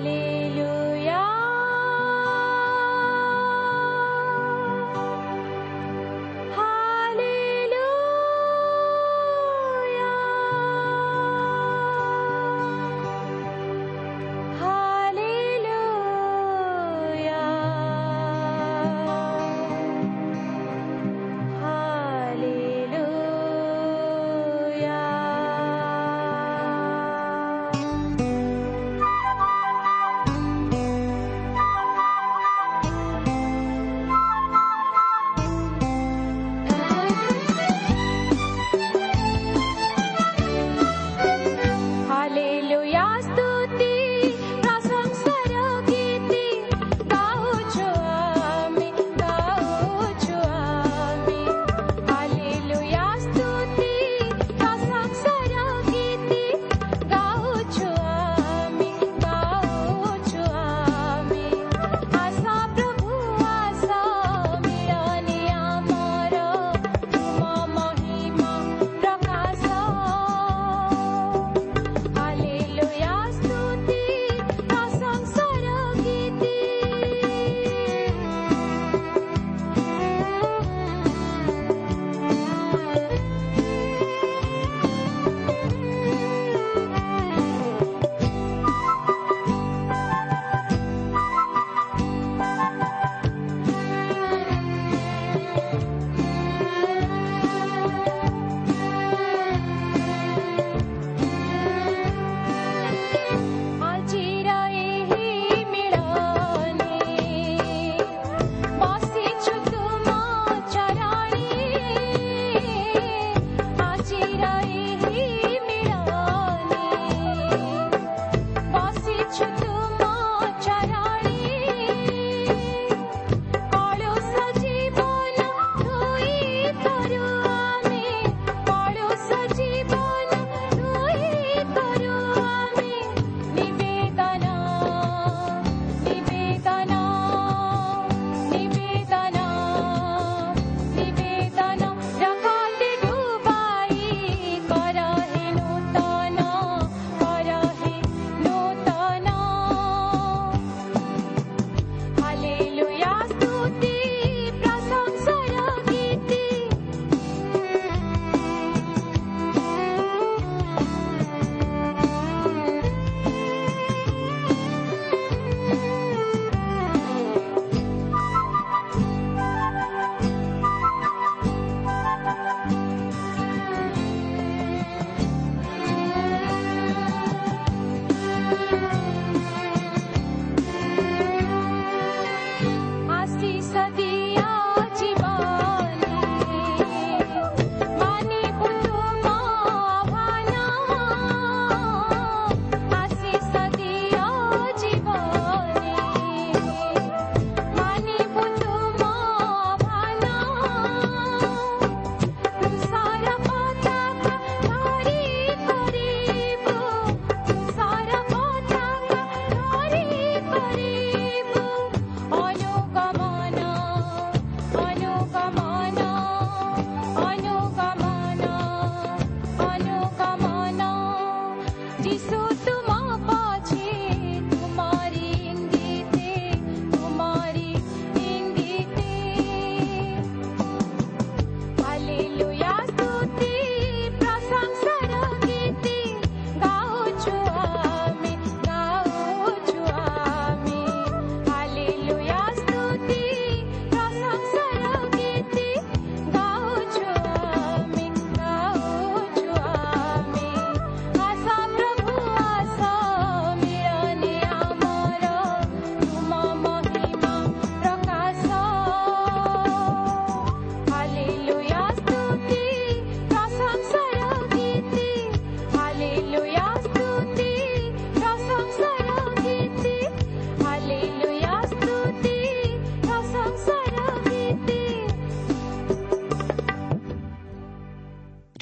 believe.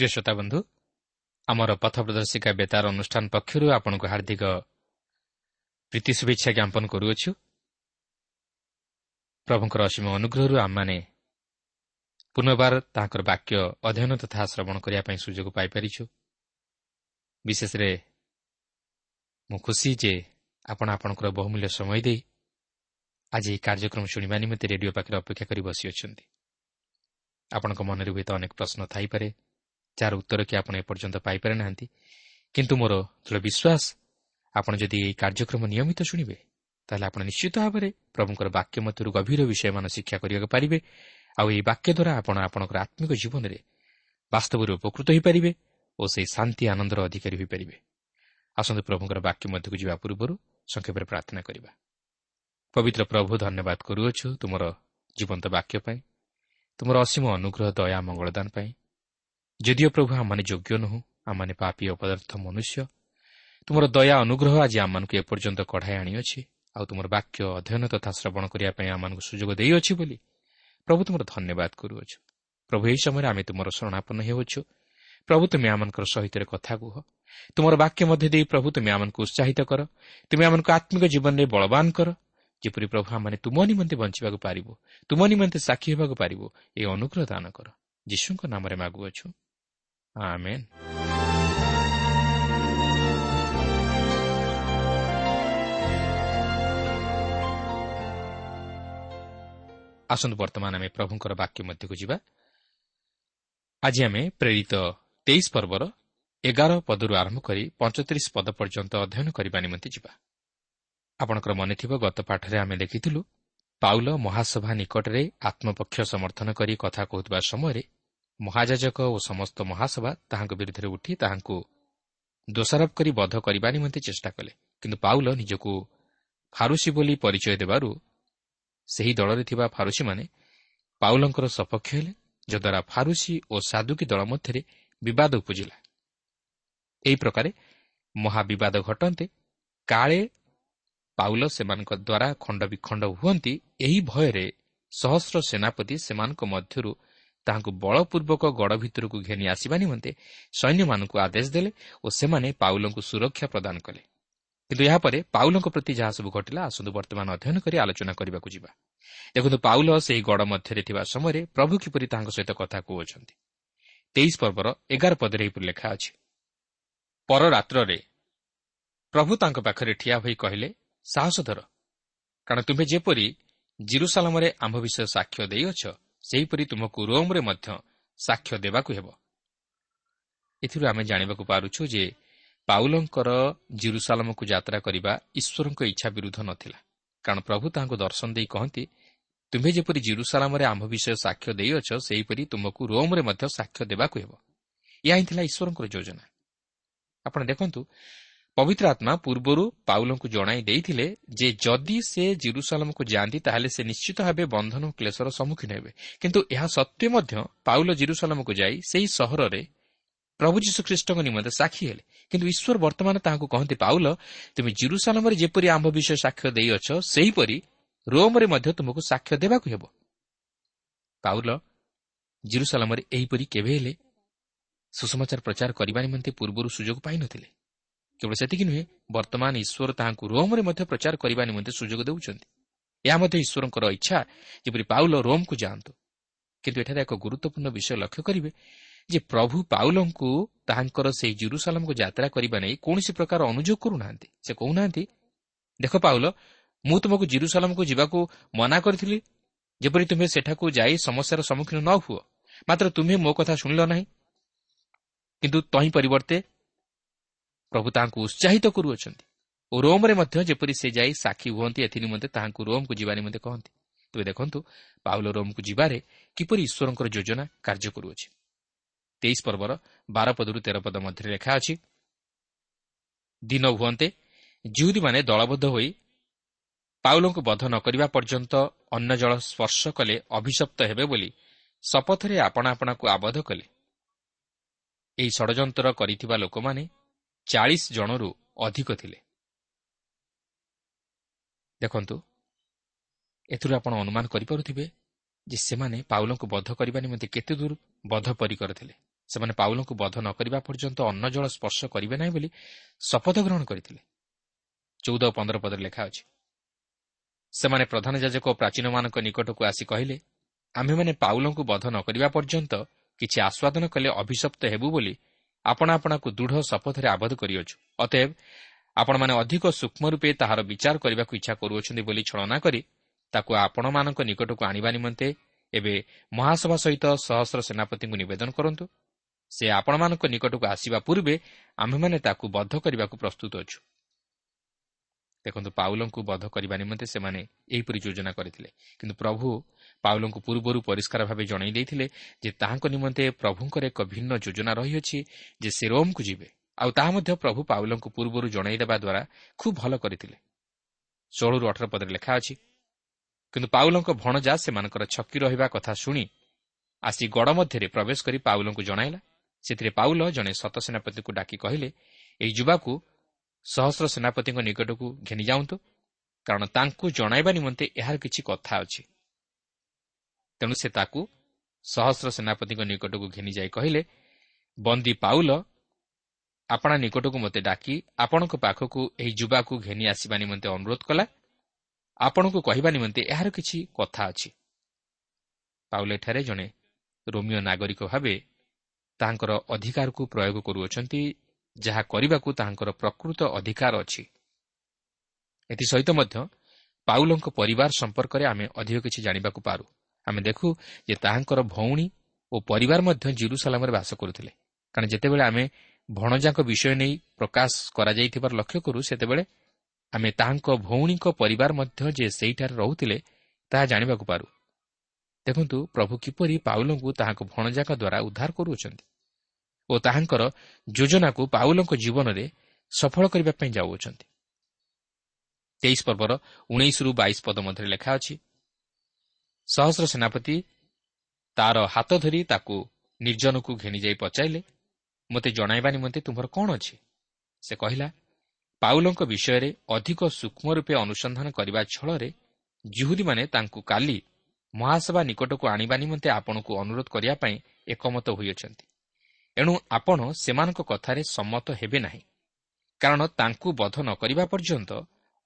ଶ୍ରୋତା ବନ୍ଧୁ ଆମର ପଥ ପ୍ରଦର୍ଶିକା ବେତାର ଅନୁଷ୍ଠାନ ପକ୍ଷରୁ ଆପଣଙ୍କୁ ହାର୍ଦ୍ଦିକ ପ୍ରୀତି ଶୁଭେଚ୍ଛା ଜ୍ଞାପନ କରୁଅଛୁ। ପ୍ରଭୁଙ୍କର ଅସୀମ ଅନୁଗ୍ରହରୁ ଆମମାନେ ପୁନର୍ବାର ତାଙ୍କର ବାକ୍ୟ ଅଧ୍ୟୟନ ତଥା ଶ୍ରବଣ କରିବା ପାଇଁ ସୁଯୋଗ ପାଇପାରିଛୁ। ବିଶେଷରେ ମୁଁ ଖୁସି ଯେ ଆପଣ ଆପଣଙ୍କର ବହୁମୂଲ୍ୟ ସମୟ ଦେଇ ଆଜି ଏହି କାର୍ଯ୍ୟକ୍ରମ ଶୁଣିବା ନିମନ୍ତେ ରେଡିଓ ପାଖରେ ଅପେକ୍ଷା କରି ବସିଅଛନ୍ତି। ଆପଣଙ୍କ ମନରେ ହୁଏତ ଅନେକ ପ୍ରଶ୍ନ ଥାଇପାରେ। ଯାହାର ଉତ୍ତର କି ଆପଣ ଏପର୍ଯ୍ୟନ୍ତ ପାଇପାରେ ନାହାନ୍ତି କିନ୍ତୁ ମୋର ଦୃଢ଼ ବିଶ୍ୱାସ ଆପଣ ଯଦି ଏହି କାର୍ଯ୍ୟକ୍ରମ ନିୟମିତ ଶୁଣିବେ ତାହେଲେ ଆପଣ ନିଶ୍ଚିତ ଭାବରେ ପ୍ରଭୁଙ୍କର ବାକ୍ୟ ମଧ୍ୟରୁ ଗଭୀର ବିଷୟମାନ ଶିକ୍ଷା କରିବାକୁ ପାରିବେ ଆଉ ଏହି ବାକ୍ୟ ଦ୍ୱାରା ଆପଣ ଆପଣଙ୍କର ଆତ୍ମିକ ଜୀବନରେ ବାସ୍ତବରେ ଉପକୃତ ହୋଇପାରିବେ ଓ ସେହି ଶାନ୍ତି ଆନନ୍ଦର ଅଧିକାରୀ ହୋଇପାରିବେ। ଆସନ୍ତୁ ପ୍ରଭୁଙ୍କର ବାକ୍ୟ ମଧ୍ୟକୁ ଯିବା ପୂର୍ବରୁ ସଂକ୍ଷେପରେ ପ୍ରାର୍ଥନା କରିବା। ପବିତ୍ର ପ୍ରଭୁ ଧନ୍ୟବାଦ କରୁଅଛୁ ତୁମର ଜୀବନ୍ତ ବାକ୍ୟ ପାଇଁ ତୁମର ଅସୀମ ଅନୁଗ୍ରହ ଦୟା ମଙ୍ଗଳଦାନ ପାଇଁ ଯଦିଓ ପ୍ରଭୁ ଆମମାନେ ଯୋଗ୍ୟ ନୁହଁ ଆମମାନେ ପାପି ଅପଦାର୍ଥ ମନୁଷ୍ୟ ତୁମର ଦୟା ଅନୁଗ୍ରହ ଆଜି ଆମମାନଙ୍କୁ ଏପର୍ଯ୍ୟନ୍ତ କଢ଼ାଇ ଆଣିଅଛି ଆଉ ତୁମର ବାକ୍ୟ ଅଧ୍ୟୟନ ତଥା ଶ୍ରବଣ କରିବା ପାଇଁ ଆମମାନଙ୍କୁ ସୁଯୋଗ ଦେଇଅଛି ବୋଲି ପ୍ରଭୁ ତୁମର ଧନ୍ୟବାଦ କରୁଅଛୁ। ପ୍ରଭୁ ଏହି ସମୟରେ ଆମେ ତୁମର ଶରଣାପନ୍ନ ହେଉଛୁ ପ୍ରଭୁ ତୁମେ ଆମଙ୍କର ସହିତ କଥା କୁହ। ତୁମର ବାକ୍ୟ ମଧ୍ୟ ଦେଇ ପ୍ରଭୁ ତୁମେ ଆମକୁ ଉତ୍ସାହିତ କର। ତୁମେ ଆମକୁ ଆତ୍ମିକ ଜୀବନରେ ବଳବାନ କର। ଯେପରି ପ୍ରଭୁ ଆମମାନେ ତୁମ ନିମନ୍ତେ ବଞ୍ଚିବାକୁ ପାରିବ ତୁମ ନିମନ୍ତେ ସାକ୍ଷୀ ହେବାକୁ ପାରିବ ଏହି ଅନୁଗ୍ରହ ଦାନ କର। ଯୀଶୁଙ୍କ ନାମରେ ମାଗୁଅଛୁ। ଆମେନ୍ ଆସନ୍ତୁ ବର୍ତ୍ତମାନ ଆମେ ପ୍ରଭୁଙ୍କର ବାକ୍ୟ ମଧ୍ୟକୁ ଯିବା ଆଜି ଆମେ ପ୍ରେରିତ ତେଇଶ ପର୍ବର ଏଗାର ପଦରୁ ଆରମ୍ଭ କରି ପଞ୍ଚତିରିଶ ପଦ ପର୍ଯ୍ୟନ୍ତ ଅଧ୍ୟୟନ କରିବା ନିମନ୍ତେ ଯିବା ଆପଣଙ୍କର ମନେଥିବ ଗତ ପାଠରେ ଆମେ ଦେଖିଥିଲୁ ପାଉଲ ମହାସଭା ନିକଟରେ ଆତ୍ମପକ୍ଷ ସମର୍ଥନ କରି କଥା କହୁଥିବା ସମୟରେ ମହାଯାଜକ ଓ ସମସ୍ତ ମହାସଭା ତାହାଙ୍କ ବିରୁଦ୍ଧରେ ଉଠି ତାହାଙ୍କୁ ଦୋଷାରୋପ କରି ବଧ କରିବା ନିମନ୍ତେ ଚେଷ୍ଟା କଲେ। କିନ୍ତୁ ପାଉଲ ନିଜକୁ ଫାରୁସି ବୋଲି ପରିଚୟ ଦେବାରୁ ସେହି ଦଳରେ ଥିବା ଫାରୁସିମାନେ ପାଉଲଙ୍କର ସପକ୍ଷ ହେଲେ ଯଦ୍ୱାରା ଫାରୁସି ଓ ସାଧୁକୀ ଦଳ ମଧ୍ୟରେ ବିବାଦ ଉପୁଜିଲା। ଏହି ପ୍ରକାରେ ମହାବିବାଦ ଘଟନ୍ତେ କାଳେ ପାଉଲ ସେମାନଙ୍କ ଦ୍ୱାରା ଖଣ୍ଡବିଖଣ୍ଡ ହୁଅନ୍ତି ଏହି ଭୟରେ ସହସ୍ର ସେନାପତି ସେମାନଙ୍କ ମଧ୍ୟରୁ ତାହାଙ୍କୁ ବଳପୂର୍ବକ ଗଡ଼ ଭିତରକୁ ଘେନି ଆସିବା ନିମନ୍ତେ ସୈନ୍ୟମାନଙ୍କୁ ଆଦେଶ ଦେଲେ ଓ ସେମାନେ ପାଉଲଙ୍କୁ ସୁରକ୍ଷା ପ୍ରଦାନ କଲେ। କିନ୍ତୁ ଏହାପରେ ପାଉଲଙ୍କ ପ୍ରତି ଯାହା ସବୁ ଘଟିଲା ଆସନ୍ତୁ ବର୍ତ୍ତମାନ ଅଧ୍ୟୟନ କରି ଆଲୋଚନା କରିବାକୁ ଯିବା। ଦେଖନ୍ତୁ ପାଉଲ ସେହି ଗଡ଼ ମଧ୍ୟରେ ଥିବା ସମୟରେ ପ୍ରଭୁ କିପରି ତାଙ୍କ ସହିତ କଥା କହୁଅଛନ୍ତି। ତେଇଶ ପର୍ବର ଏଗାର ପଦରେ ଏହିପରି ଲେଖା ଅଛି ପରରାତ୍ରରେ ପ୍ରଭୁ ତାଙ୍କ ପାଖରେ ଠିଆ ହୋଇ କହିଲେ ସାହସ ଧର କାରଣ ତୁମେ ଯେପରି ଜିରୁସାଲାମରେ ଆମ୍ଭ ବିଷୟ ସାକ୍ଷ୍ୟ ଦେଇଅଛ ସେହିପରି ତୁମକୁ ରୋମ୍ରେ ମଧ୍ୟ ସାକ୍ଷ୍ୟ ଦେବାକୁ ହେବ। ଏଥିରୁ ଆମେ ଜାଣିବାକୁ ପାରୁଛୁ ଯେ ପାଉଲଙ୍କର ଜିରୁସାଲାମକୁ ଯାତ୍ରା କରିବା ଈଶ୍ୱରଙ୍କ ଇଚ୍ଛା ବିରୁଦ୍ଧ ନଥିଲା। କାରଣ ପ୍ରଭୁ ତାହାଙ୍କୁ ଦର୍ଶନ ଦେଇ କହନ୍ତି ତୁମେ ଯେପରି ଜିରୁସାଲାମରେ ଆମ୍ଭ ବିଷୟ ସାକ୍ଷ୍ୟ ଦେଇଅଛ ସେହିପରି ତୁମକୁ ରୋମ୍ରେ ମଧ୍ୟ ସାକ୍ଷ୍ୟ ଦେବାକୁ ହେବ। ଏହା ହିଁ ଥିଲା ଈଶ୍ୱରଙ୍କର ଯୋଜନା। ଆପଣ ଦେଖନ୍ତୁ ପବିତ୍ର ଆତ୍ମା ପୂର୍ବରୁ ପାଉଲଙ୍କୁ ଜଣାଇ ଦେଇଥିଲେ ଯେ ଯଦି ସେ ଜିରୁସାଲାମକୁ ଯାଆନ୍ତି ତାହେଲେ ସେ ନିଶ୍ଚିତ ଭାବେ ବନ୍ଧନ କ୍ଲେଶର ସମ୍ମୁଖୀନ ହେବେ। କିନ୍ତୁ ଏହା ସତ୍ତ୍ୱେ ମଧ୍ୟ ପାଉଲ ଜିରୁସାଲାମକୁ ଯାଇ ସେହି ସହରରେ ପ୍ରଭୁ ଯୀଶୁଖ୍ରୀଷ୍ଟଙ୍କ ନିମନ୍ତେ ସାକ୍ଷୀ ହେଲେ। କିନ୍ତୁ ଈଶ୍ୱର ବର୍ତ୍ତମାନ ତାହାକୁ କହନ୍ତି ପାଉଲ ତୁମେ ଜିରୁସାଲମରେ ଯେପରି ଆମ୍ଭ ବିଷୟ ସାକ୍ଷ୍ୟ ଦେଇଅଛ ସେହିପରି ରୋମରେ ମଧ୍ୟ ତୁମକୁ ସାକ୍ଷ୍ୟ ଦେବାକୁ ହେବ। ପାଉଲ ଜିରୁସାଲମରେ ଏହିପରି କେବେ ହେଲେ ସୁସମାଚାର ପ୍ରଚାର କରିବା ନିମନ୍ତେ ପୂର୍ବରୁ ସୁଯୋଗ ପାଇନଥିଲେ। କେବଳ ସେତିକି ନୁହେଁ ବର୍ତ୍ତମାନ ଈଶ୍ୱର ତାହାଙ୍କୁ ରୋମରେ ମଧ୍ୟ ପ୍ରଚାର କରିବା ନିମନ୍ତେ ସୁଯୋଗ ଦେଉଛନ୍ତି। ଏହା ମଧ୍ୟ ଈଶ୍ୱରଙ୍କର ଇଚ୍ଛା ଯେପରି ପାଉଲ ରୋମ୍କୁ ଯାଆନ୍ତୁ। କିନ୍ତୁ ଏଠାରେ ଏକ ଗୁରୁତ୍ୱପୂର୍ଣ୍ଣ ବିଷୟ ଲକ୍ଷ୍ୟ କରିବେ ଯେ ପ୍ରଭୁ ପାଉଲଙ୍କୁ ତାହାଙ୍କର ସେହି ଜୁରୁସାଲାମକୁ ଯାତ୍ରା କରିବା ନେଇ କୌଣସି ପ୍ରକାର ଅନୁଯୋଗ କରୁନାହାନ୍ତି। ସେ କହୁନାହାନ୍ତି ଦେଖ ପାଉଲ ମୁଁ ତୁମକୁ ଜିରୁସାଲାମକୁ ଯିବାକୁ ମନା କରିଥିଲି ଯେପରି ତୁମେ ସେଠାକୁ ଯାଇ ସମସ୍ୟାର ସମ୍ମୁଖୀନ ନ ହୁଅ। ମାତ୍ର ତୁମେ ମୋ କଥା ଶୁଣିଲ ନାହିଁ। କିନ୍ତୁ ତହିଁ ପରିବର୍ତ୍ତେ ପ୍ରଭୁ ତାହାଙ୍କୁ ଉତ୍ସାହିତ କରୁଅଛନ୍ତି। ଓ ରୋମ୍ରେ ମଧ୍ୟ ଯେପରି ସେ ଯାଇ ସାକ୍ଷୀ ହୁଅନ୍ତି ଏଥି ନିମନ୍ତେ ତାହାଙ୍କୁ ରୋମ୍କୁ ଯିବା ନିମନ୍ତେ କହନ୍ତି। ତେବେ ଦେଖନ୍ତୁ ପାଉଲ ରୋମ୍କୁ ଯିବାରେ କିପରି ଈଶ୍ୱରଙ୍କର ଯୋଜନା କାର୍ଯ୍ୟ କରୁଅଛି। ତେଇଶ ପର୍ବର ବାର ପଦରୁ ତେର ପଦ ମଧ୍ୟରେ ଲେଖା ଅଛି ଦିନ ହୁଅନ୍ତେ ଜିହୁଦୀମାନେ ଦଳବଦ୍ଧ ହୋଇ ପାଉଲଙ୍କୁ ବଧ ନ କରିବା ପର୍ଯ୍ୟନ୍ତ ଅନ୍ନ ଜଳ ସ୍ପର୍ଶ କଲେ ଅଭିଶପ୍ତ ହେବେ ବୋଲି ଶପଥରେ ଆପଣା ଆପଣାକୁ ଆବଦ୍ଧ କଲେ। ଏହି ଷଡ଼ଯନ୍ତ୍ର କରିଥିବା ଲୋକମାନେ ଚାଳିଶ ଜଣରୁ ଅଧିକ ଥିଲେ। ଦେଖନ୍ତୁ ଏଥିରୁ ଆପଣ ଅନୁମାନ କରିପାରୁଥିବେ ଯେ ସେମାନେ ପାଉଲଙ୍କୁ ବଧ କରିବା ନିମନ୍ତେ କେତେ ଦୂର ବଧ ପରିକର ଥିଲେ। ସେମାନେ ପାଉଲଙ୍କୁ ବଧ ନ କରିବା ପର୍ଯ୍ୟନ୍ତ ଅନ୍ନ ଜଳ ସ୍ପର୍ଶ କରିବେ ନାହିଁ ବୋଲି ଶପଥ ଗ୍ରହଣ କରିଥିଲେ। ଚଉଦ ଓ ପନ୍ଦର ପଦରେ ଲେଖା ଅଛି ସେମାନେ ପ୍ରଧାନ ଯାଜକ ଓ ପ୍ରାଚୀନମାନଙ୍କ ନିକଟକୁ ଆସି କହିଲେ ଆମ୍ଭେମାନେ ପାଉଲଙ୍କୁ ବଧ ନ କରିବା ପର୍ଯ୍ୟନ୍ତ କିଛି ଆସ୍ୱାଦନ କଲେ ଅଭିଶପ୍ତ ହେବୁ ବୋଲି ଆପଣ ଆପଣାକୁ ଦୃଢ଼ ଶପଥରେ ଆବଦ୍ଧ କରିଅଛୁ। ଅତଏବ ଆପଣମାନେ ଅଧିକ ସୂକ୍ଷ୍ମ ରୂପେ ତାହାର ବିଚାର କରିବାକୁ ଇଚ୍ଛା କରୁଅଛନ୍ତି ବୋଲି ଛଳନା କରି ତାକୁ ଆପଣମାନଙ୍କ ନିକଟକୁ ଆଣିବା ନିମନ୍ତେ ଏବେ ମହାସଭା ସହିତ ସହସ୍ର ସେନାପତିଙ୍କୁ ନିବେଦନ କରନ୍ତୁ। ସେ ଆପଣମାନଙ୍କ ନିକଟକୁ ଆସିବା ପୂର୍ବେ ଆମ୍ଭେମାନେ ତାକୁ ବଦ୍ଧ କରିବାକୁ ପ୍ରସ୍ତୁତ ଅଛୁ। ଦେଖନ୍ତୁ ପାଉଲଙ୍କୁ ବଧ କରିବା ନିମନ୍ତେ ସେମାନେ ଏହିପରି ଯୋଜନା କରିଥିଲେ। କିନ୍ତୁ ପ୍ରଭୁ ପାଉଲଙ୍କୁ ପୂର୍ବରୁ ପରିଷ୍କାର ଭାବେ ଜଣାଇ ଦେଇଥିଲେ ଯେ ତାହାଙ୍କ ନିମନ୍ତେ ପ୍ରଭୁଙ୍କର ଏକ ଭିନ୍ନ ଯୋଜନା ରହିଅଛି ଯେ ସେ ରୋମ୍କୁ ଯିବେ। ଆଉ ତାହା ମଧ୍ୟ ପ୍ରଭୁ ପାଉଲଙ୍କୁ ପୂର୍ବରୁ ଜଣାଇଦେବା ଦ୍ୱାରା ଖୁବ୍ ଭଲ କରିଥିଲେ। ଷୋହଳରୁ ଅଠର ପଦରେ ଲେଖା ଅଛି କିନ୍ତୁ ପାଉଲଙ୍କ ଭଣଜା ସେମାନଙ୍କର ଛକି ରହିବା କଥା ଶୁଣି ଆସି ଗଡ଼ ମଧ୍ୟରେ ପ୍ରବେଶ କରି ପାଉଲଙ୍କୁ ଜଣାଇଲା। ସେଥିରେ ପାଉଲ ଜଣେ ସତ ସେନାପତିଙ୍କୁ ଡାକି କହିଲେ ଏହି ଯୁବାକୁ ସହସ୍ର ସେନାପତିଙ୍କ ନିକଟକୁ ଘେନି ଯାଆନ୍ତୁ କାରଣ ତାଙ୍କୁ ଜଣାଇବା ନିମନ୍ତେ ଏହାର କିଛି କଥା ଅଛି। ତେଣୁ ସେ ତାକୁ ସହସ୍ର ସେନାପତିଙ୍କ ନିକଟକୁ ଘେନିଯାଇ କହିଲେ ବନ୍ଦୀ ପାଉଲ ଆପଣା ନିକଟକୁ ମୋତେ ଡାକି ଆପଣଙ୍କ ପାଖକୁ ଏହି ଯୁବାକୁ ଘେନି ଆସିବା ନିମନ୍ତେ ଅନୁରୋଧ କଲା। ଆପଣଙ୍କୁ କହିବା ନିମନ୍ତେ ଏହାର କିଛି କଥା ଅଛି ପାଉଲ ଏଠାରେ ଜଣେ ରୋମିଓ ନାଗରିକ ଭାବେ ତାହାଙ୍କର ଅଧିକାରକୁ ପ୍ରୟୋଗ କରୁଅଛନ୍ତି ଯାହା କରିବାକୁ ତାହାଙ୍କର ପ୍ରକୃତ ଅଧିକାର ଅଛି। ଏଥିସହିତ ମଧ୍ୟ ପାଉଲଙ୍କ ପରିବାର ସମ୍ପର୍କରେ ଆମେ ଅଧିକ କିଛି ଜାଣିବାକୁ ପାରୁ। ଆମେ ଦେଖୁ ଯେ ତାହାଙ୍କର ଭଉଣୀ ଓ ପରିବାର ମଧ୍ୟ ଜିରୁସାଲାମରେ ବାସ କରୁଥିଲେ। କାରଣ ଯେତେବେଳେ ଆମେ ଭଣଜାଙ୍କ ବିଷୟ ନେଇ ପ୍ରକାଶ କରାଯାଇଥିବାର ଲକ୍ଷ୍ୟ କରୁ ସେତେବେଳେ ଆମେ ତାହାଙ୍କ ଭଉଣୀଙ୍କ ପରିବାର ମଧ୍ୟ ଯେ ସେହିଠାରେ ରହୁଥିଲେ ତାହା ଜାଣିବାକୁ ପାରୁ। ଦେଖନ୍ତୁ ପ୍ରଭୁ କିପରି ପାଉଲଙ୍କୁ ତାହାଙ୍କ ଭଣଜାଙ୍କ ଦ୍ୱାରା ଉଦ୍ଧାର କରୁଅଛନ୍ତି ଓ ତାହାଙ୍କର ଯୋଜନାକୁ ପାଉଲଙ୍କ ଜୀବନରେ ସଫଳ କରିବା ପାଇଁ ଯାଉଅଛନ୍ତି। ତେଇଶ ପର୍ବର ଉଣେଇଶରୁ ବାଇଶ ପଦ ମଧ୍ୟରେ ଲେଖା ଅଛି ସହସ୍ର ସେନାପତି ତାର ହାତ ଧରି ତାକୁ ନିର୍ଜନକୁ ଘେନିଯାଇ ପଚାରିଲେ ମୋତେ ଜଣାଇବା ନିମନ୍ତେ ତୁମର କ'ଣ ଅଛି? ସେ କହିଲା ପାଉଲଙ୍କ ବିଷୟରେ ଅଧିକ ସୂକ୍ଷ୍ମ ରୂପେ ଅନୁସନ୍ଧାନ କରିବା ଛଳରେ ଜୁହୁଦୀମାନେ ତାଙ୍କୁ କାଲି ମହାସଭା ନିକଟକୁ ଆଣିବା ନିମନ୍ତେ ଆପଣଙ୍କୁ ଅନୁରୋଧ କରିବା ପାଇଁ ଏକମତ ହୋଇଅଛନ୍ତି। ଏଣୁ ଆପଣ ସେମାନଙ୍କ କଥାରେ ସମ୍ମତ ହେବେ ନାହିଁ। କାରଣ ତାଙ୍କୁ ବଧ ନ କରିବା ପର୍ଯ୍ୟନ୍ତ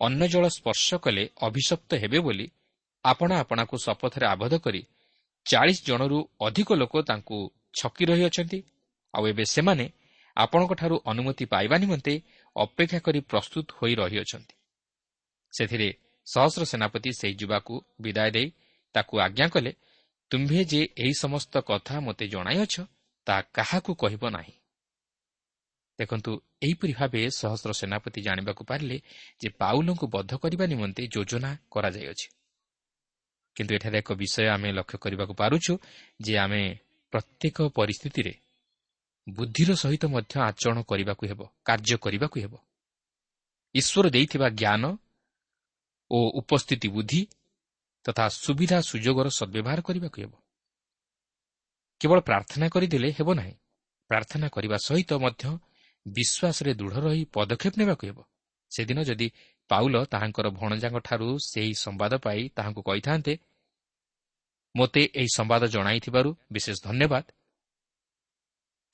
ଅନ୍ୟ ଜଳ ସ୍ପର୍ଶ କଲେ ଅଭିଶପ୍ତ ହେବେ ବୋଲି ଆପଣ ଆପଣାକୁ ଶପଥରେ ଆବଦ୍ଧ କରି ଚାଳିଶ ଜଣରୁ ଅଧିକ ଲୋକ ତାଙ୍କୁ ଛକି ରହିଅଛନ୍ତି। ଆଉ ଏବେ ସେମାନେ ଆପଣଙ୍କଠାରୁ ଅନୁମତି ପାଇବା ନିମନ୍ତେ ଅପେକ୍ଷା କରି ପ୍ରସ୍ତୁତ ହୋଇ ରହିଅଛନ୍ତି। ସେଥିରେ ସହସ୍ର ସେନାପତି ସେହି ଯୁବାକୁ ବିଦାୟ ଦେଇ ତାକୁ ଆଜ୍ଞା କଲେ ତୁମ୍ଭେ ଯେ ଏହି ସମସ୍ତ କଥା ମୋତେ ଜଣାଇଅଛ ତାହା କାହାକୁ କହିବ ନାହିଁ? ଦେଖନ୍ତୁ ଏହିପରି ଭାବେ ସହସ୍ର ସେନାପତି ଜାଣିବାକୁ ପାରିଲେ ଯେ ପାଉଲଙ୍କୁ ବଦ୍ଧ କରିବା ନିମନ୍ତେ ଯୋଜନା କରାଯାଇଅଛି। କିନ୍ତୁ ଏଠାରେ ଏକ ବିଷୟ ଆମେ ଲକ୍ଷ୍ୟ କରିବାକୁ ପାରୁଛୁ ଯେ ଆମେ ପ୍ରତ୍ୟେକ ପରିସ୍ଥିତିରେ ବୁଦ୍ଧିର ସହିତ ମଧ୍ୟ ଆଚରଣ କରିବାକୁ ହେବ କାର୍ଯ୍ୟ କରିବାକୁ ହେବ। ଈଶ୍ୱର ଦେଇଥିବା ଜ୍ଞାନ ଓ ଉପସ୍ଥିତି ବୁଦ୍ଧି ତଥା ସୁବିଧା ସୁଯୋଗର ସଦ୍ବ୍ୟବହାର କରିବାକୁ ହେବ। କେବଳ ପ୍ରାର୍ଥନା କରିଦେଲେ ହେବ ନାହିଁ ପ୍ରାର୍ଥନା କରିବା ସହିତ ମଧ୍ୟ ବିଶ୍ୱାସରେ ଦୃଢ଼ ରହି ପଦକ୍ଷେପ ନେବାକୁ ହେବ। ସେଦିନ ଯଦି ପାଉଲ ତାହାଙ୍କର ଭଣଜାଙ୍କଠାରୁ ସେହି ସମ୍ବାଦ ପାଇ ତାହାଙ୍କୁ କହିଥାନ୍ତେ ମୋତେ ଏହି ସମ୍ବାଦ ଜଣାଇଥିବାରୁ ବିଶେଷ ଧନ୍ୟବାଦ।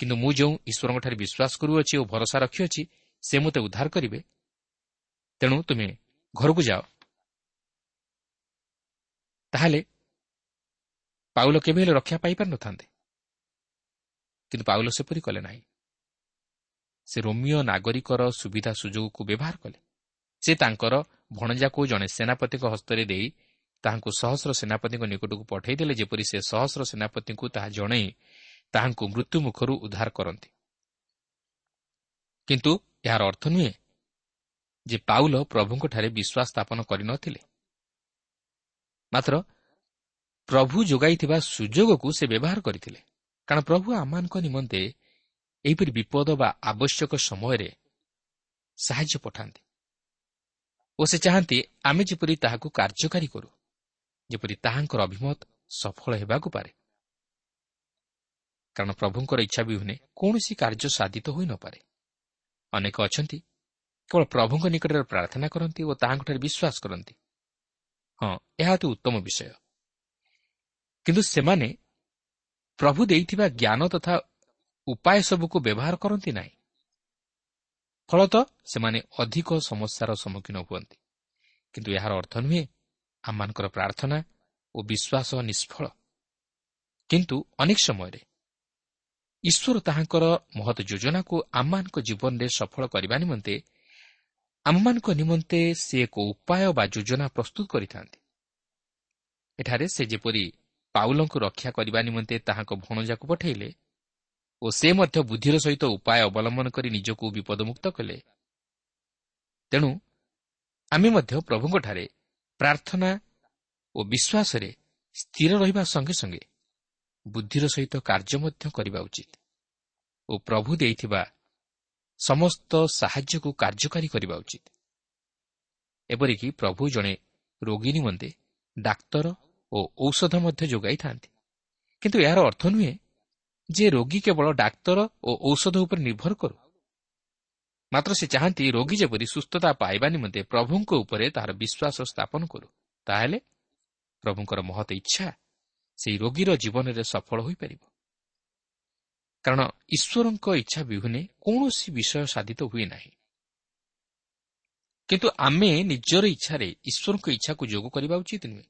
କିନ୍ତୁ ମୁଁ ଯେଉଁ ଈଶ୍ୱରଙ୍କଠାରେ ବିଶ୍ୱାସ କରୁଅଛି ଓ ଭରସା ରଖିଅଛି ସେ ମୋତେ ଉଦ୍ଧାର କରିବେ। ତେଣୁ ତୁମେ ଘରକୁ ଯାଅ। ତାହେଲେ ପାଉଲ କେବେ ହେଲେ ରକ୍ଷା ପାଇପାରିନଥାନ୍ତେ କିନ୍ତୁ ପାଉଲ ସେପରି କଲେ ନାହିଁ। ସେ ରୋମିଓ ନାଗରିକର ସୁବିଧା ସୁଯୋଗକୁ ବ୍ୟବହାର କଲେ। ସେ ତାଙ୍କର ଭଣଜାକୁ ଜଣେ ସେନାପତିଙ୍କ ହସ୍ତରେ ଦେଇ ତାହାଙ୍କୁ ସହସ୍ର ସେନାପତିଙ୍କ ନିକଟକୁ ପଠାଇଦେଲେ ଯେପରି ସେ ସହସ୍ର ସେନାପତିଙ୍କୁ ତାହା ଜଣାଇ ତାହାଙ୍କୁ ମୃତ୍ୟୁ ମୁଖରୁ ଉଦ୍ଧାର କରନ୍ତି। କିନ୍ତୁ ଏହାର ଅର୍ଥ ନୁହେଁ ଯେ ପାଉଲ ପ୍ରଭୁଙ୍କଠାରେ ବିଶ୍ୱାସ ସ୍ଥାପନ କରିନଥିଲେ ମାତ୍ର ପ୍ରଭୁ ଯୋଗାଇଥିବା ସୁଯୋଗକୁ ସେ ବ୍ୟବହାର କରିଥିଲେ। କାରଣ ପ୍ରଭୁ ଆମମାନଙ୍କ ନିମନ୍ତେ ଏହିପରି ବିପଦ ବା ଆବଶ୍ୟକ ସମୟରେ ସାହାଯ୍ୟ ପଠାନ୍ତି। ଓ ସେ ଚାହାନ୍ତି ଆମେ ଯେପରି ତାହାକୁ କାର୍ଯ୍ୟକାରୀ କରୁ। ଯେପରି ତାହାଙ୍କର ଅଭିମତ ସଫଳ ହେବାକୁ ପାରେ। କାରଣ ପ୍ରଭୁଙ୍କର ଇଚ୍ଛା ବିହୁନେ କୌଣସି କାର୍ଯ୍ୟ ସାଧିତ ହୋଇନପାରେ ଅନେକ ଅଛନ୍ତି କେବଳ ପ୍ରଭୁଙ୍କ ନିକଟରେ ପ୍ରାର୍ଥନା କରନ୍ତି ଓ ତାହାଙ୍କଠାରେ ବିଶ୍ୱାସ କରନ୍ତି। ହଁ ଏହା ଅତି ଉତ୍ତମ ବିଷୟ। କିନ୍ତୁ ସେମାନେ ପ୍ରଭୁ ଦେଇଥିବା ଜ୍ଞାନ ତଥା ଉପାୟ ସବୁକୁ ବ୍ୟବହାର କରନ୍ତି ନାହିଁ। ଫଳତଃ ସେମାନେ ଅଧିକ ସମସ୍ୟାର ସମ୍ମୁଖୀନ ହୁଅନ୍ତି। କିନ୍ତୁ ଏହାର ଅର୍ଥ ନୁହେଁ ଆମମାନଙ୍କର ପ୍ରାର୍ଥନା ଓ ବିଶ୍ୱାସ ନିଷ୍ଫଳ। କିନ୍ତୁ ଅନେକ ସମୟରେ ଈଶ୍ୱର ତାହାଙ୍କର ମହତ ଯୋଜନାକୁ ଆମମାନଙ୍କ ଜୀବନରେ ସଫଳ କରିବା ନିମନ୍ତେ ଆମମାନଙ୍କ ନିମନ୍ତେ ସେ ଏକ ଉପାୟ ବା ଯୋଜନା ପ୍ରସ୍ତୁତ କରିଥାନ୍ତି। ଏଠାରେ ସେ ଯେପରି ପାଉଲଙ୍କୁ ରକ୍ଷା କରିବା ନିମନ୍ତେ ତାହାଙ୍କ ଭଣଜାକୁ ପଠାଇଲେ ଓ ସେ ମଧ୍ୟ ବୁଦ୍ଧିର ସହିତ ଉପାୟ ଅବଲମ୍ବନ କରି ନିଜକୁ ବିପଦମୁକ୍ତ କଲେ ତେଣୁ ଆମେ ମଧ୍ୟ ପ୍ରଭୁଙ୍କଠାରେ ପ୍ରାର୍ଥନା ଓ ବିଶ୍ୱାସରେ ସ୍ଥିର ରହିବା ସଙ୍ଗେ ସଙ୍ଗେ ବୁଦ୍ଧିର ସହିତ କାର୍ଯ୍ୟ ମଧ୍ୟ କରିବା ଉଚିତ ଓ ପ୍ରଭୁ ଦେଇଥିବା ସମସ୍ତ ସାହାଯ୍ୟକୁ କାର୍ଯ୍ୟକାରୀ କରିବା ଉଚିତ। ଏପରିକି ପ୍ରଭୁ ଜଣେ ରୋଗୀ ନିମନ୍ତେ ଡାକ୍ତର ଓ ଔଷଧ ମଧ୍ୟ ଯୋଗାଇଥାନ୍ତି। କିନ୍ତୁ ଏହାର ଅର୍ଥ ନୁହେଁ ଯେ ରୋଗୀ କେବଳ ଡାକ୍ତର ଓ ଔଷଧ ଉପରେ ନିର୍ଭର କରୁ। ମାତ୍ର ସେ ଚାହାନ୍ତି ରୋଗୀ ଯେପରି ସୁସ୍ଥତା ପାଇବା ନିମନ୍ତେ ପ୍ରଭୁଙ୍କ ଉପରେ ତାହାର ବିଶ୍ୱାସ ସ୍ଥାପନ କରୁ ତାହେଲେ ପ୍ରଭୁଙ୍କର ମହତ ଇଚ୍ଛା ସେହି ରୋଗୀର ଜୀବନରେ ସଫଳ ହୋଇପାରିବ। କାରଣ ଈଶ୍ୱରଙ୍କ ଇଚ୍ଛା ବିହୁନେ କୌଣସି ବିଷୟ ସାଧିତ ହୁଏ ନାହିଁ। କିନ୍ତୁ ଆମେ ନିଜର ଇଚ୍ଛାରେ ଈଶ୍ୱରଙ୍କ ଇଚ୍ଛାକୁ ଯୋଗ କରିବା ଉଚିତ ନୁହେଁ।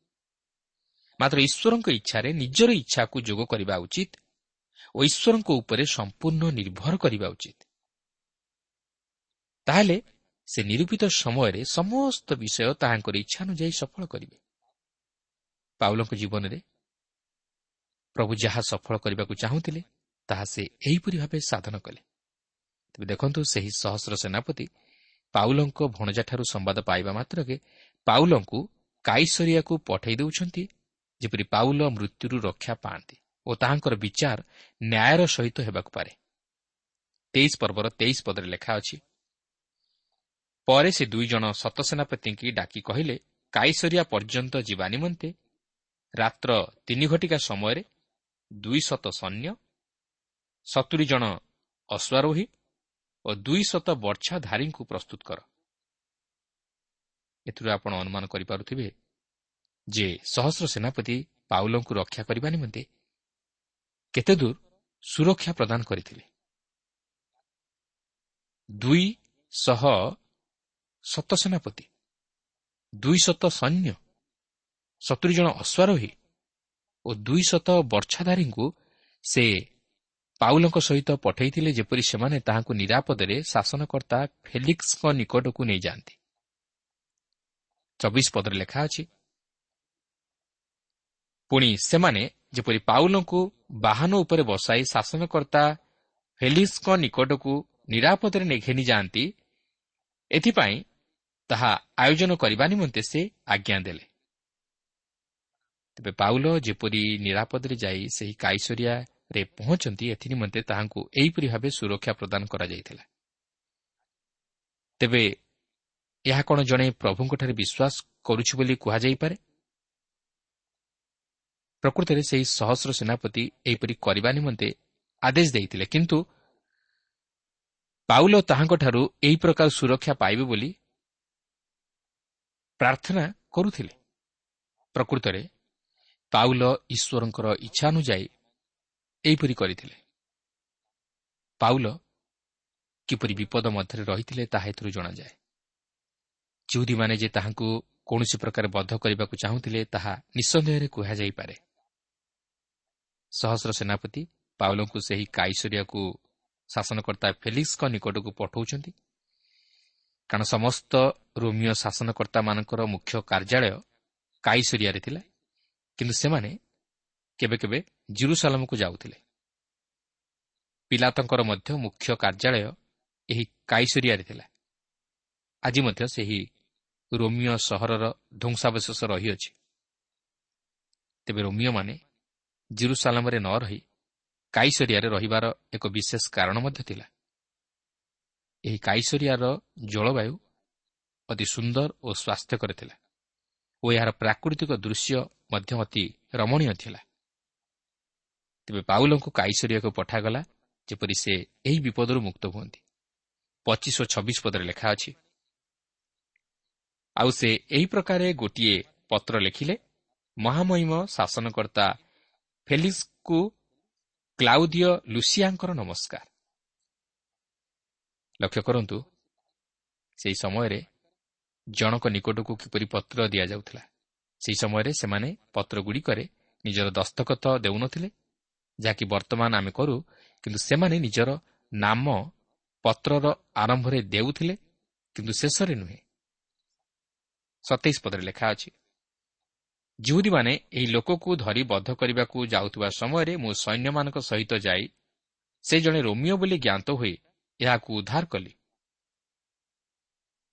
ମାତ୍ର ଈଶ୍ୱରଙ୍କ ଇଚ୍ଛାରେ ନିଜର ଇଚ୍ଛାକୁ ଯୋଗ କରିବା ଉଚିତ ଓ ଈଶ୍ୱରଙ୍କ ଉପରେ ସମ୍ପୂର୍ଣ୍ଣ ନିର୍ଭର କରିବା ଉଚିତ। ତାହେଲେ ସେ ନିରୂପିତ ସମୟରେ ସମସ୍ତ ବିଷୟ ତାହାଙ୍କର ଇଚ୍ଛା ଅନୁଯାୟୀ ସଫଳ କରିବେ ପାଉଲଙ୍କ ଜୀବନରେ ପ୍ରଭୁ ଯାହା ସଫଳ କରିବାକୁ ଚାହୁଁଥିଲେ ତାହା ସେ ଏହିପରି ଭାବେ ସାଧନ କଲେ। ତେବେ ଦେଖନ୍ତୁ ସେହି ସହସ୍ର ସେନାପତି ପାଉଲଙ୍କ ଭଣଜାଠାରୁ ସମ୍ବାଦ ପାଇବା ମାତ୍ରକେ ପାଉଲଙ୍କୁ କାଇସରିଆକୁ ପଠାଇ ଦେଉଛନ୍ତି ଯେପରି ପାଉଲ ମୃତ୍ୟୁରୁ ରକ୍ଷା ପାଆନ୍ତି ଓ ତାହାଙ୍କର ବିଚାର ନ୍ୟାୟର ସହିତ ହେବାକୁ ପାରେ। ତେଇଶ ପର୍ବର ତେଇଶ ପଦରେ ଲେଖା ଅଛି ପରେ ସେ ଦୁଇ ଜଣ ସତସେନାପତିଙ୍କୁ ଡାକି କହିଲେ କାଇସରିଆ ପର୍ଯ୍ୟନ୍ତ ଯିବା ନିମନ୍ତେ ରାତ୍ର ତିନି ଘଟିକା ସମୟରେ ଦୁଇ ଶତ ସୈନ୍ୟ ସତୁରି ଜଣ ଅଶ୍ୱାରୋହୀ ଓ ଦୁଇ ଶତ ବର୍ଷାଧାରୀଙ୍କୁ ପ୍ରସ୍ତୁତ କର। ଏଥିରୁ ଆପଣ ଅନୁମାନ କରିପାରୁଥିବେ ଯେ ସହସ୍ର ସେନାପତି ପାଉଲଙ୍କୁ ରକ୍ଷା କରିବା ନିମନ୍ତେ କେତେ ଦୂର ସୁରକ୍ଷା ପ୍ରଦାନ କରିଥିଲେ। ଦୁଇ ଶହ ଶତ ସେନାପତି ଦୁଇ ଶତ ସୈନ୍ୟ ସତୁରି ଜଣ ଅଶ୍ୱାରୋହୀ ଓ ଦୁଇ ଶତ ବର୍ଷାଧାରୀଙ୍କୁ ସେ ପାଉଲଙ୍କ ସହିତ ପଠାଇଥିଲେ ଯେପରି ସେମାନେ ତାହାଙ୍କୁ ନିରାପଦରେ ଶାସନକର୍ତ୍ତା ଫେଲିକ୍ସଙ୍କ ନିକଟକୁ ନେଇଯାଆନ୍ତି। ଚବିଶ ପଦରେ ଲେଖା ଅଛି ପୁଣି ସେମାନେ ଯେପରି ପାଉଲଙ୍କୁ ବାହନ ଉପରେ ବସାଇ ଶାସନକର୍ତ୍ତା ଫେଲିକ୍ସଙ୍କ ନିକଟକୁ ନିରାପଦରେ ଘେନି ଯାଆନ୍ତି ଏଥିପାଇଁ ତାହା ଆୟୋଜନ କରିବା ନିମନ୍ତେ ସେ ଆଜ୍ଞା ଦେଲେ। ତେବେ ପାଉଲ ଯେପରି ନିରାପଦରେ ଯାଇ ସେହି କାଇସରିଆରେ ପହଞ୍ଚନ୍ତି ଏଥିନିମନ୍ତେ ତାହାଙ୍କୁ ଏହିପରି ଭାବେ ସୁରକ୍ଷା ପ୍ରଦାନ କରାଯାଇଥିଲା। ତେବେ ଏହା କ'ଣ ଜଣେ ପ୍ରଭୁଙ୍କଠାରେ ବିଶ୍ୱାସ କରୁଛି ବୋଲି କୁହାଯାଇପାରେ? ପ୍ରକୃତରେ ସେହି ସହସ୍ର ସେନାପତି ଏହିପରି କରିବା ନିମନ୍ତେ ଆଦେଶ ଦେଇଥିଲେ କିନ୍ତୁ ପାଉଲ ତାହାଙ୍କଠାରୁ ଏହି ପ୍ରକାର ସୁରକ୍ଷା ପାଇବେ ବୋଲି ପ୍ରାର୍ଥନା କରୁଥିଲେ। ପ୍ରକୃତରେ ପାଉଲ ଈଶ୍ୱରଙ୍କର ଇଚ୍ଛା ଅନୁଯାୟୀ ଏହିପରି କରିଥିଲେ। ପାଉଲ କିପରି ବିପଦ ମଧ୍ୟରେ ରହିଥିଲେ ତାହା ଏଥିରୁ ଜଣାଯାଏ। ଚୌଧୀମାନେ ଯେ ତାହାଙ୍କୁ କୌଣସି ପ୍ରକାର ବଦ୍ଧ କରିବାକୁ ଚାହୁଁଥିଲେ ତାହା ନିଃସନ୍ଦେହରେ କୁହାଯାଇପାରେ। ସହସ୍ର ସେନାପତି ପାଉଲଙ୍କୁ ସେହି କାଇସରିଆକୁ ଶାସନକର୍ତ୍ତା ଫେଲିକ୍ସଙ୍କ ନିକଟକୁ ପଠାଉଛନ୍ତି। କାରଣ ସମସ୍ତ ରୋମିଓ ଶାସନକର୍ତ୍ତାମାନଙ୍କର ମୁଖ୍ୟ କାର୍ଯ୍ୟାଳୟ କାଇସରିଆରେ ଥିଲା। କିନ୍ତୁ ସେମାନେ କେବେ କେବେ ଜିରୁସାଲାମକୁ ଯାଉଥିଲେ। ପିଲାତଙ୍କର ମଧ୍ୟ ମୁଖ୍ୟ କାର୍ଯ୍ୟାଳୟ ଏହି କାଇସରିଆରେ ଥିଲା। ଆଜି ମଧ୍ୟ ସେହି ରୋମିଓ ସହରର ଧ୍ୱଂସାବଶେଷ ରହିଅଛି। ତେବେ ରୋମିଓମାନେ ଜିରୁସାଲାମରେ ନ ରହି କାଇସରିଆରେ ରହିବାର ଏକ ବିଶେଷ କାରଣ ମଧ୍ୟ ଥିଲା। ଏହି କାଇସରିଆର ଜଳବାୟୁ ଅତି ସୁନ୍ଦର ଓ ସ୍ୱାସ୍ଥ୍ୟକର ଥିଲା ଓ ଏହାର ପ୍ରାକୃତିକ ଦୃଶ୍ୟ ମଧ୍ୟ ଅତି ରମଣୀୟ ଥିଲା। ତେବେ ପାଉଲଙ୍କୁ କାଇସରିଆକୁ ପଠାଗଲା ଯେପରି ସେ ଏହି ବିପଦରୁ ମୁକ୍ତ ହୁଅନ୍ତି। ପଚିଶ ଓ ଛବିଶ ପଦରେ ଲେଖା ଅଛି ଆଉ ସେ ଏହି ପ୍ରକାରେ ଗୋଟିଏ ପତ୍ର ଲେଖିଲେ ମହାମହିମ ଶାସନକର୍ତ୍ତା ଫେଲିକ୍ସକୁ କ୍ଲାଉଦିଓ ଲୁସିଆଙ୍କର ନମସ୍କାର। ଲକ୍ଷ୍ୟ କରନ୍ତୁ ସେହି ସମୟରେ ଜଣକ ନିକଟକୁ କିପରି ପତ୍ର ଦିଆଯାଉଥିଲା ସେହି ସମୟରେ ସେମାନେ ପତ୍ରଗୁଡ଼ିକରେ ନିଜର ଦସ୍ତଖତ ଦେଉନଥିଲେ ଯାହାକି ବର୍ତ୍ତମାନ ଆମେ କରୁ କିନ୍ତୁ ସେମାନେ ନିଜର ନାମ ପତ୍ରର ଆରମ୍ଭରେ ଦେଉଥିଲେ କିନ୍ତୁ ଶେଷରେ ନୁହେଁ। ସତେଇଶ ପଦରେ ଲେଖା ଅଛି ଜୁହୁଦୀମାନେ ଏହି ଲୋକକୁ ଧରି ବଦ୍ଧ କରିବାକୁ ଯାଉଥିବା ସମୟରେ ମୁଁ ସୈନ୍ୟମାନଙ୍କ ସହିତ ଯାଇ ସେ ଜଣେ ରୋମିଓ ବୋଲି ଜ୍ଞାତ ହୋଇ ଏହାକୁ ଉଦ୍ଧାର କଲି।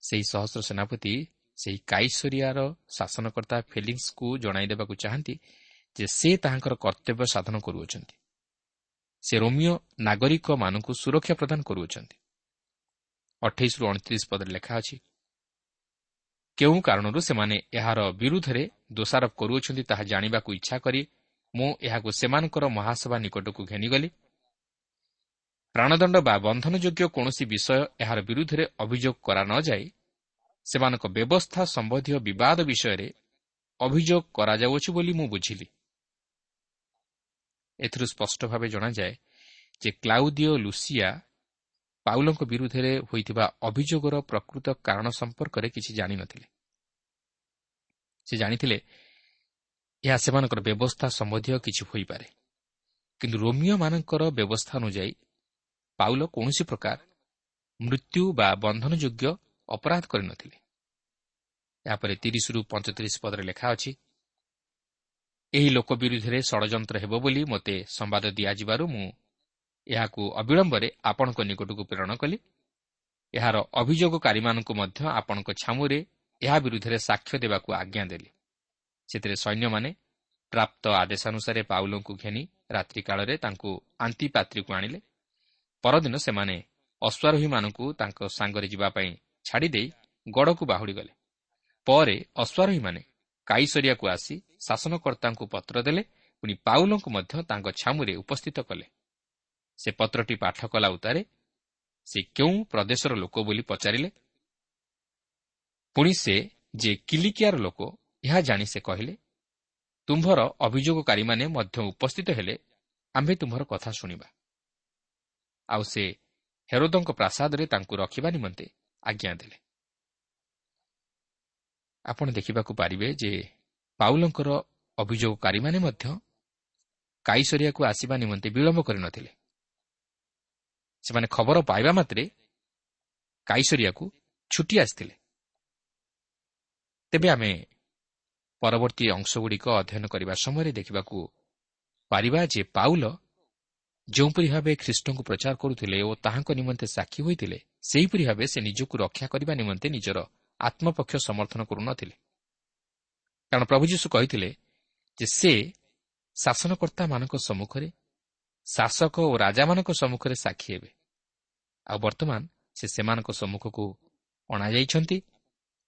ସେହି ସହସ୍ର ସେନାପତି ସେହି କାଇଶ୍ୱରିଆର ଶାସନକର୍ତ୍ତା ଫିଲିଂସକୁ ଜଣାଇ ଦେବାକୁ ଚାହାନ୍ତି ଯେ ସେ ତାହାଙ୍କର କର୍ତ୍ତବ୍ୟ ସାଧନ କରୁଅଛନ୍ତି। ସେ ରୋମିଓ ନାଗରିକମାନଙ୍କୁ ସୁରକ୍ଷା ପ୍ରଦାନ କରୁଅଛନ୍ତି। ଅଠେଇଶରୁ ଅଣତିରିଶ ପଦରେ ଲେଖା ଅଛି କେଉଁ କାରଣରୁ ସେମାନେ ଏହାର ବିରୁଦ୍ଧରେ ଦୋଷାରୋପ କରୁଅଛନ୍ତି ତାହା ଜାଣିବାକୁ ଇଚ୍ଛା କରି ମୁଁ ଏହାକୁ ସେମାନଙ୍କର ମହାସଭା ନିକଟକୁ ଘେନିଗଲି ପ୍ରାଣଦଣ୍ଡ ବା ବନ୍ଧନଯୋଗ୍ୟ କୌଣସି ବିଷୟ ଏହାର ବିରୁଦ୍ଧରେ ଅଭିଯୋଗ କରା ନ ଯାଇ ସେମାନଙ୍କ ବ୍ୟବସ୍ଥା ସମ୍ବନ୍ଧୀୟ ବିବାଦ ବିଷୟରେ ଅଭିଯୋଗ କରାଯାଉଅଛି ବୋଲି ମୁଁ ବୁଝିଲି। ଏଥିରୁ ସ୍ପଷ୍ଟ ଭାବେ ଜଣାଯାଏ ଯେ କ୍ଲାଉଦିଓ ଲୁସିଆ ପାଉଲଙ୍କ ବିରୁଦ୍ଧରେ ହୋଇଥିବା ଅଭିଯୋଗର ପ୍ରକୃତ କାରଣ ସମ୍ପର୍କରେ କିଛି ଜାଣିନଥିଲେ। ସେ ଜାଣିଥିଲେ ଏହା ସେମାନଙ୍କର ବ୍ୟବସ୍ଥା ସମ୍ବନ୍ଧୀୟ କିଛି ହୋଇପାରେ। କିନ୍ତୁ ରୋମିଓମାନଙ୍କର ବ୍ୟବସ୍ଥା ଅନୁଯାୟୀ ପାଉଲ କୌଣସି ପ୍ରକାର ମୃତ୍ୟୁ ବା ବନ୍ଧନଯୋଗ୍ୟ ଅପରାଧ କରିନଥିଲେ। ଏହାପରେ ତିରିଶରୁ ପଞ୍ଚତିରିଶ ପଦରେ ଲେଖା ଅଛି ଏହି ଲୋକ ବିରୁଦ୍ଧରେ ଷଡ଼ଯନ୍ତ୍ର ହେବ ବୋଲି ମୋତେ ସମ୍ବାଦ ଦିଆଯିବାରୁ ମୁଁ ଏହାକୁ ଅବିଳମ୍ବରେ ଆପଣଙ୍କ ନିକଟକୁ ପ୍ରେରଣ କଲି। ଏହାର ଅଭିଯୋଗକାରୀମାନଙ୍କୁ ମଧ୍ୟ ଆପଣଙ୍କ ଛାମୁରେ ଏହା ବିରୁଦ୍ଧରେ ସାକ୍ଷ୍ୟ ଦେବାକୁ ଆଜ୍ଞା ଦେଲି। ସେଥିରେ ସୈନ୍ୟମାନେ ପ୍ରାପ୍ତ ଆଦେଶାନୁସାରେ ପାଉଲଙ୍କୁ ଘେନି ରାତ୍ରିକାଳରେ ତାଙ୍କୁ ଆନ୍ତିପାତ୍ରୀକୁ ଆଣିଲେ। ପରଦିନ ସେମାନେ ଅଶ୍ୱାରୋହୀମାନଙ୍କୁ ତାଙ୍କ ସାଙ୍ଗରେ ଯିବା ପାଇଁ ଛାଡ଼ିଦେଇ ଗଡ଼କୁ ବାହୁଡ଼ି ଗଲେ ପରେ ଅଶ୍ୱାରୋହୀମାନେ କାଇସରିଆକୁ ଆସି ଶାସନକର୍ତ୍ତାଙ୍କୁ ପତ୍ର ଦେଲେ ପୁଣି ପାଉଲଙ୍କୁ ମଧ୍ୟ ତାଙ୍କ ଛାମୁରେ ଉପସ୍ଥିତ କଲେ। ସେ ପତ୍ରଟି ପାଠ କଲା ଉତ୍ତାରେ ସେ କେଉଁ ପ୍ରଦେଶର ଲୋକ ବୋଲି ପଚାରିଲେ? ପୁଣି ସେ ଯେ କିଲିକିଆର ଲୋକ ଏହା ଜାଣି ସେ କହିଲେ ତୁମ୍ଭର ଅଭିଯୋଗକାରୀମାନେ ମଧ୍ୟ ଉପସ୍ଥିତ ହେଲେ ଆମ୍ଭେ ତୁମ୍ଭର କଥା ଶୁଣିବା। ଆଉ ସେ ହେରୋଦଙ୍କ ପ୍ରାସାଦରେ ତାଙ୍କୁ ରଖିବା ନିମନ୍ତେ ଆଜ୍ଞା ଦେଲେ। ଆପଣ ଦେଖିବାକୁ ପାରିବେ ଯେ ପାଉଲଙ୍କର ଅଭିଯୋଗକାରୀମାନେ ମଧ୍ୟ କାଇସରିଆକୁ ଆସିବା ନିମନ୍ତେ ବିଳମ୍ବ କରିନଥିଲେ। ସେମାନେ ଖବର ପାଇବା ମାତ୍ରେ କାଇସରିଆକୁ ଛୁଟି ଆସିଥିଲେ। ତେବେ ଆମେ ପରବର୍ତ୍ତୀ ଅଂଶଗୁଡ଼ିକ ଅଧ୍ୟୟନ କରିବା ସମୟରେ ଦେଖିବାକୁ ପାରିବା ଯେ ପାଉଲ ଯେଉଁପରି ଭାବେ ଖ୍ରୀଷ୍ଟଙ୍କୁ ପ୍ରଚାର କରୁଥିଲେ ଓ ତାହାଙ୍କ ନିମନ୍ତେ ସାକ୍ଷୀ ହୋଇଥିଲେ ସେହିପରି ଭାବେ ସେ ନିଜକୁ ରକ୍ଷା କରିବା ନିମନ୍ତେ ନିଜର ଆତ୍ମପକ୍ଷ ସମର୍ଥନ କରୁନଥିଲେ। କାରଣ ପ୍ରଭୁ ଯୀଶୁ କହିଥିଲେ ଯେ ସେ ଶାସନକର୍ତ୍ତାମାନଙ୍କ ସମ୍ମୁଖରେ ଶାସକ ଓ ରାଜାମାନଙ୍କ ସମ୍ମୁଖରେ ସାକ୍ଷୀ ହେବେ। ଆଉ ବର୍ତ୍ତମାନ ସେ ସେମାନଙ୍କ ସମ୍ମୁଖକୁ ଅଣାଯାଇଛନ୍ତି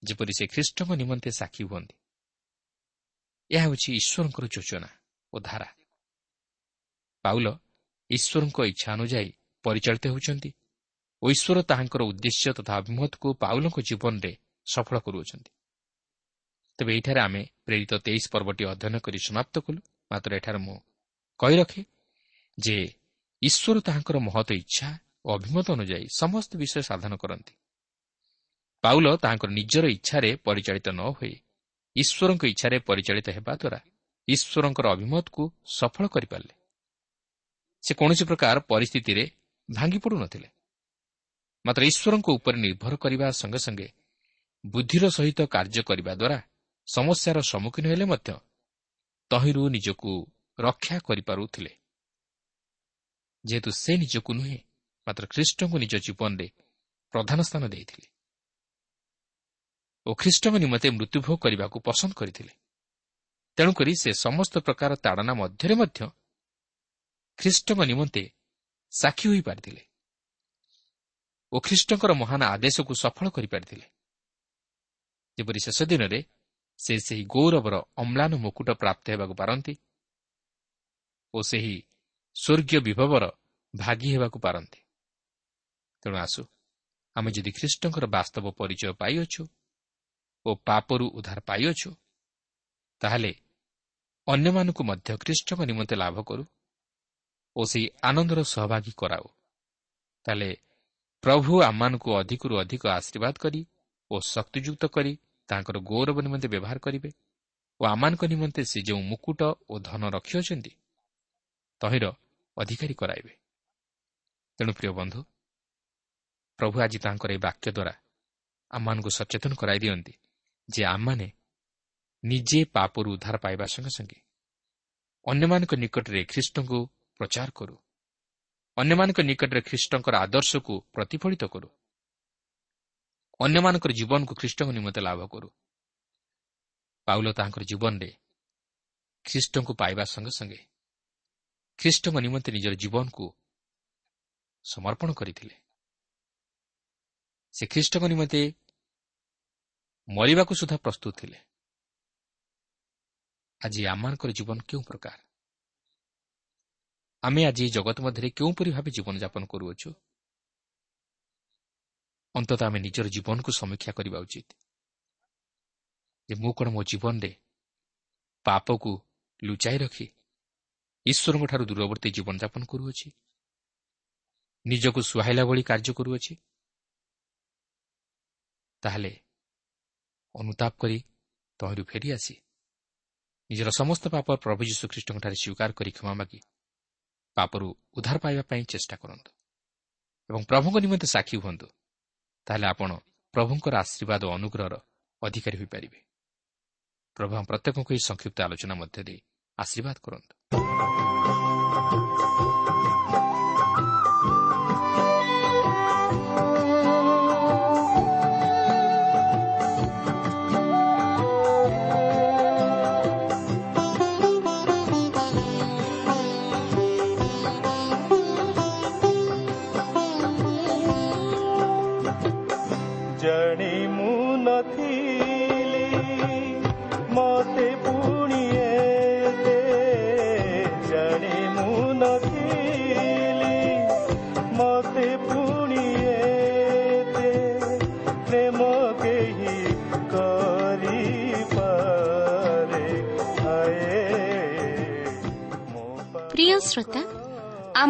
ଯେପରି ସେ ଖ୍ରୀଷ୍ଟଙ୍କ ନିମନ୍ତେ ସାକ୍ଷୀ ହୁଅନ୍ତି। ଏହା ହେଉଛି ଈଶ୍ୱରଙ୍କର ଯୋଜନା ଓ ଧାରା। ପାଉଲ ଈଶ୍ୱରଙ୍କ ଇଚ୍ଛା ଅନୁଯାୟୀ ପରିଚାଳିତ ହେଉଛନ୍ତି। ଓ ଈଶ୍ୱର ତାହାଙ୍କର ଉଦ୍ଦେଶ୍ୟ ତଥା ଅଭିମତକୁ ପାଉଲଙ୍କ ଜୀବନରେ ସଫଳ କରୁଅଛନ୍ତି। ତେବେ ଏହିଠାରେ ଆମେ ପ୍ରେରିତ ତେଇଶ ପର୍ବଟି ଅଧ୍ୟୟନ କରି ସମାପ୍ତ କଲୁ। ମାତ୍ର ଏଠାରେ ମୁଁ କହି ରଖେ ଯେ ଈଶ୍ୱର ତାହାଙ୍କର ମହତ ଇଚ୍ଛା ଓ ଅଭିମତ ଅନୁଯାୟୀ ସମସ୍ତ ବିଷୟ ସାଧନ କରନ୍ତି। ପାଉଲ ତାହାଙ୍କର ନିଜର ଇଚ୍ଛାରେ ପରିଚାଳିତ ନ ହୋଇ ଈଶ୍ୱରଙ୍କ ଇଚ୍ଛାରେ ପରିଚାଳିତ ହେବା ଦ୍ୱାରା ଈଶ୍ୱରଙ୍କର ଅଭିମତକୁ ସଫଳ କରିପାରିଲେ। ସେ କୌଣସି ପ୍ରକାର ପରିସ୍ଥିତିରେ ଭାଙ୍ଗି ପଡ଼ୁନଥିଲେ। ମାତ୍ର ଈଶ୍ୱରଙ୍କ ଉପରେ ନିର୍ଭର କରିବା ସଙ୍ଗେ ସଙ୍ଗେ ବୁଦ୍ଧିର ସହିତ କାର୍ଯ୍ୟ କରିବା ଦ୍ୱାରା ସମସ୍ୟାର ସମ୍ମୁଖୀନ ହେଲେ ମଧ୍ୟ ତହିଁରୁ ନିଜକୁ ରକ୍ଷା କରିପାରୁଥିଲେ। ଯେହେତୁ ସେ ନିଜକୁ ନୁହେଁ ମାତ୍ର ଖ୍ରୀଷ୍ଟଙ୍କୁ ନିଜ ଜୀବନରେ ପ୍ରଧାନ ସ୍ଥାନ ଦେଇଥିଲେ ଓ ଖ୍ରୀଷ୍ଟଙ୍କ ନିମନ୍ତେ ମୃତ୍ୟୁଭୋଗ କରିବାକୁ ପସନ୍ଦ କରିଥିଲେ। ତେଣୁକରି ସେ ସମସ୍ତ ପ୍ରକାର ତାଡ଼ନା ମଧ୍ୟରେ ମଧ୍ୟ ଖ୍ରୀଷ୍ଟଙ୍କ ନିମନ୍ତେ ସାକ୍ଷୀ ହୋଇପାରିଥିଲେ ଓ ଖ୍ରୀଷ୍ଟଙ୍କର ମହାନ ଆଦେଶକୁ ସଫଳ କରିପାରିଥିଲେ। ଯେପରି ଶେଷ ଦିନରେ ସେ ସେହି ଗୌରବର ଅମ୍ଳାନ ମୁକୁଟ ପ୍ରାପ୍ତ ହେବାକୁ ପାରନ୍ତି ଓ ସେହି ସ୍ୱର୍ଗୀୟ ବିଭବର ଭାଗି ହେବାକୁ ପାରନ୍ତି। ତେଣୁ ଆସୁ ଆମେ ଯଦି ଖ୍ରୀଷ୍ଟଙ୍କର ବାସ୍ତବ ପରିଚୟ ପାଇଅଛୁ ଓ ପାପରୁ ଉଦ୍ଧାର ପାଇଅଛୁ ତାହେଲେ ଅନ୍ୟମାନଙ୍କୁ ମଧ୍ୟ ଖ୍ରୀଷ୍ଟଙ୍କ ନିମନ୍ତେ ଲାଭ କରୁ ଓ ସେହି ଆନନ୍ଦର ସହଭାଗୀ କରାଉ। ତାହେଲେ ପ୍ରଭୁ ଆମମାନଙ୍କୁ ଅଧିକରୁ ଅଧିକ ଆଶୀର୍ବାଦ କରି ଓ ଶକ୍ତିଯୁକ୍ତ କରି ତାଙ୍କର ଗୌରବ ନିମନ୍ତେ ବ୍ୟବହାର କରିବେ ଓ ଆମମାନଙ୍କ ନିମନ୍ତେ ସେ ଯେଉଁ ମୁକୁଟ ଓ ଧନ ରଖିଅଛନ୍ତି ତହିଁର ଅଧିକାରୀ କରାଇବେ। ତେଣୁ ପ୍ରିୟ ବନ୍ଧୁ ପ୍ରଭୁ ଆଜି ତାଙ୍କର ଏହି ବାକ୍ୟ ଦ୍ୱାରା ଆମମାନଙ୍କୁ ସଚେତନ କରାଇ ଦିଅନ୍ତି ଯେ ଆମମାନେ ନିଜେ ପାପରୁ ଉଦ୍ଧାର ପାଇବା ସଙ୍ଗେ ସଙ୍ଗେ ଅନ୍ୟମାନଙ୍କ ନିକଟରେ ଖ୍ରୀଷ୍ଟଙ୍କୁ ପ୍ରଚାର କରୁ। ଅନ୍ୟମାନଙ୍କ ନିକଟରେ ଖ୍ରୀଷ୍ଟଙ୍କର ଆଦର୍ଶକୁ ପ୍ରତିଫଳିତ କରୁ। ଅନ୍ୟମାନଙ୍କର ଜୀବନକୁ ଖ୍ରୀଷ୍ଟଙ୍କ ନିମନ୍ତେ ଲାଭ କରୁ। ପାଉଲ ତାଙ୍କର ଜୀବନରେ ଖ୍ରୀଷ୍ଟଙ୍କୁ ପାଇବା ସଙ୍ଗେ ସଙ୍ଗେ ଖ୍ରୀଷ୍ଟଙ୍କ ନିମନ୍ତେ ନିଜର ଜୀବନକୁ ସମର୍ପଣ କରିଥିଲେ। ସେ ଖ୍ରୀଷ୍ଟଙ୍କ ନିମନ୍ତେ ମରିବାକୁ ସୁଦ୍ଧା ପ୍ରସ୍ତୁତ ଥିଲେ। ଆଜି ଆମମାନଙ୍କର ଜୀବନ କେଉଁ ପ୍ରକାର? ଆମେ ଆଜି ଜଗତ ମଧ୍ୟରେ କେଉଁପରି ଭାବେ ଜୀବନଯାପନ କରୁଅଛୁ? ଅନ୍ତତଃ ଆମେ ନିଜର ଜୀବନକୁ ସମୀକ୍ଷା କରିବା ଉଚିତ। ଯେ ମୁଁ କ'ଣ ମୋ ଜୀବନରେ ପାପକୁ ଲୁଚାଇ ରଖି ଈଶ୍ୱରଙ୍କଠାରୁ ଦୂରବର୍ତ୍ତୀ ଜୀବନଯାପନ କରୁଅଛି? ନିଜକୁ ସୁହାଇଲା ଭଳି କାର୍ଯ୍ୟ କରୁଅଛି? ତାହେଲେ ଅନୁତାପ କରି ତହିଁରୁ ଫେରିଆସି ନିଜର ସମସ୍ତ ପାପ ପ୍ରଭୁ ଯୀଶୁଖ୍ରୀଷ୍ଟଙ୍କଠାରେ ସ୍ୱୀକାର କରି କ୍ଷମା ମାଗି ପାପରୁ ଉଦ୍ଧାର ପାଇବା ପାଇଁ ଚେଷ୍ଟା କରନ୍ତୁ। ଏବଂ ପ୍ରଭୁଙ୍କ ନିମନ୍ତେ ସାକ୍ଷୀ ହୁଅନ୍ତୁ। ତାହେଲେ ଆପଣ ପ୍ରଭୁଙ୍କର ଆଶୀର୍ବାଦ ଓ ଅନୁଗ୍ରହର ଅଧିକାରୀ ହୋଇପାରିବେ। ପ୍ରଭୁ ପ୍ରତ୍ୟେକଙ୍କୁ ଏହି ସଂକ୍ଷିପ୍ତ ଆଲୋଚନା ମଧ୍ୟ ଦେଇ ଆଶୀର୍ବାଦ କରନ୍ତୁ।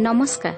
ନମସ୍କାର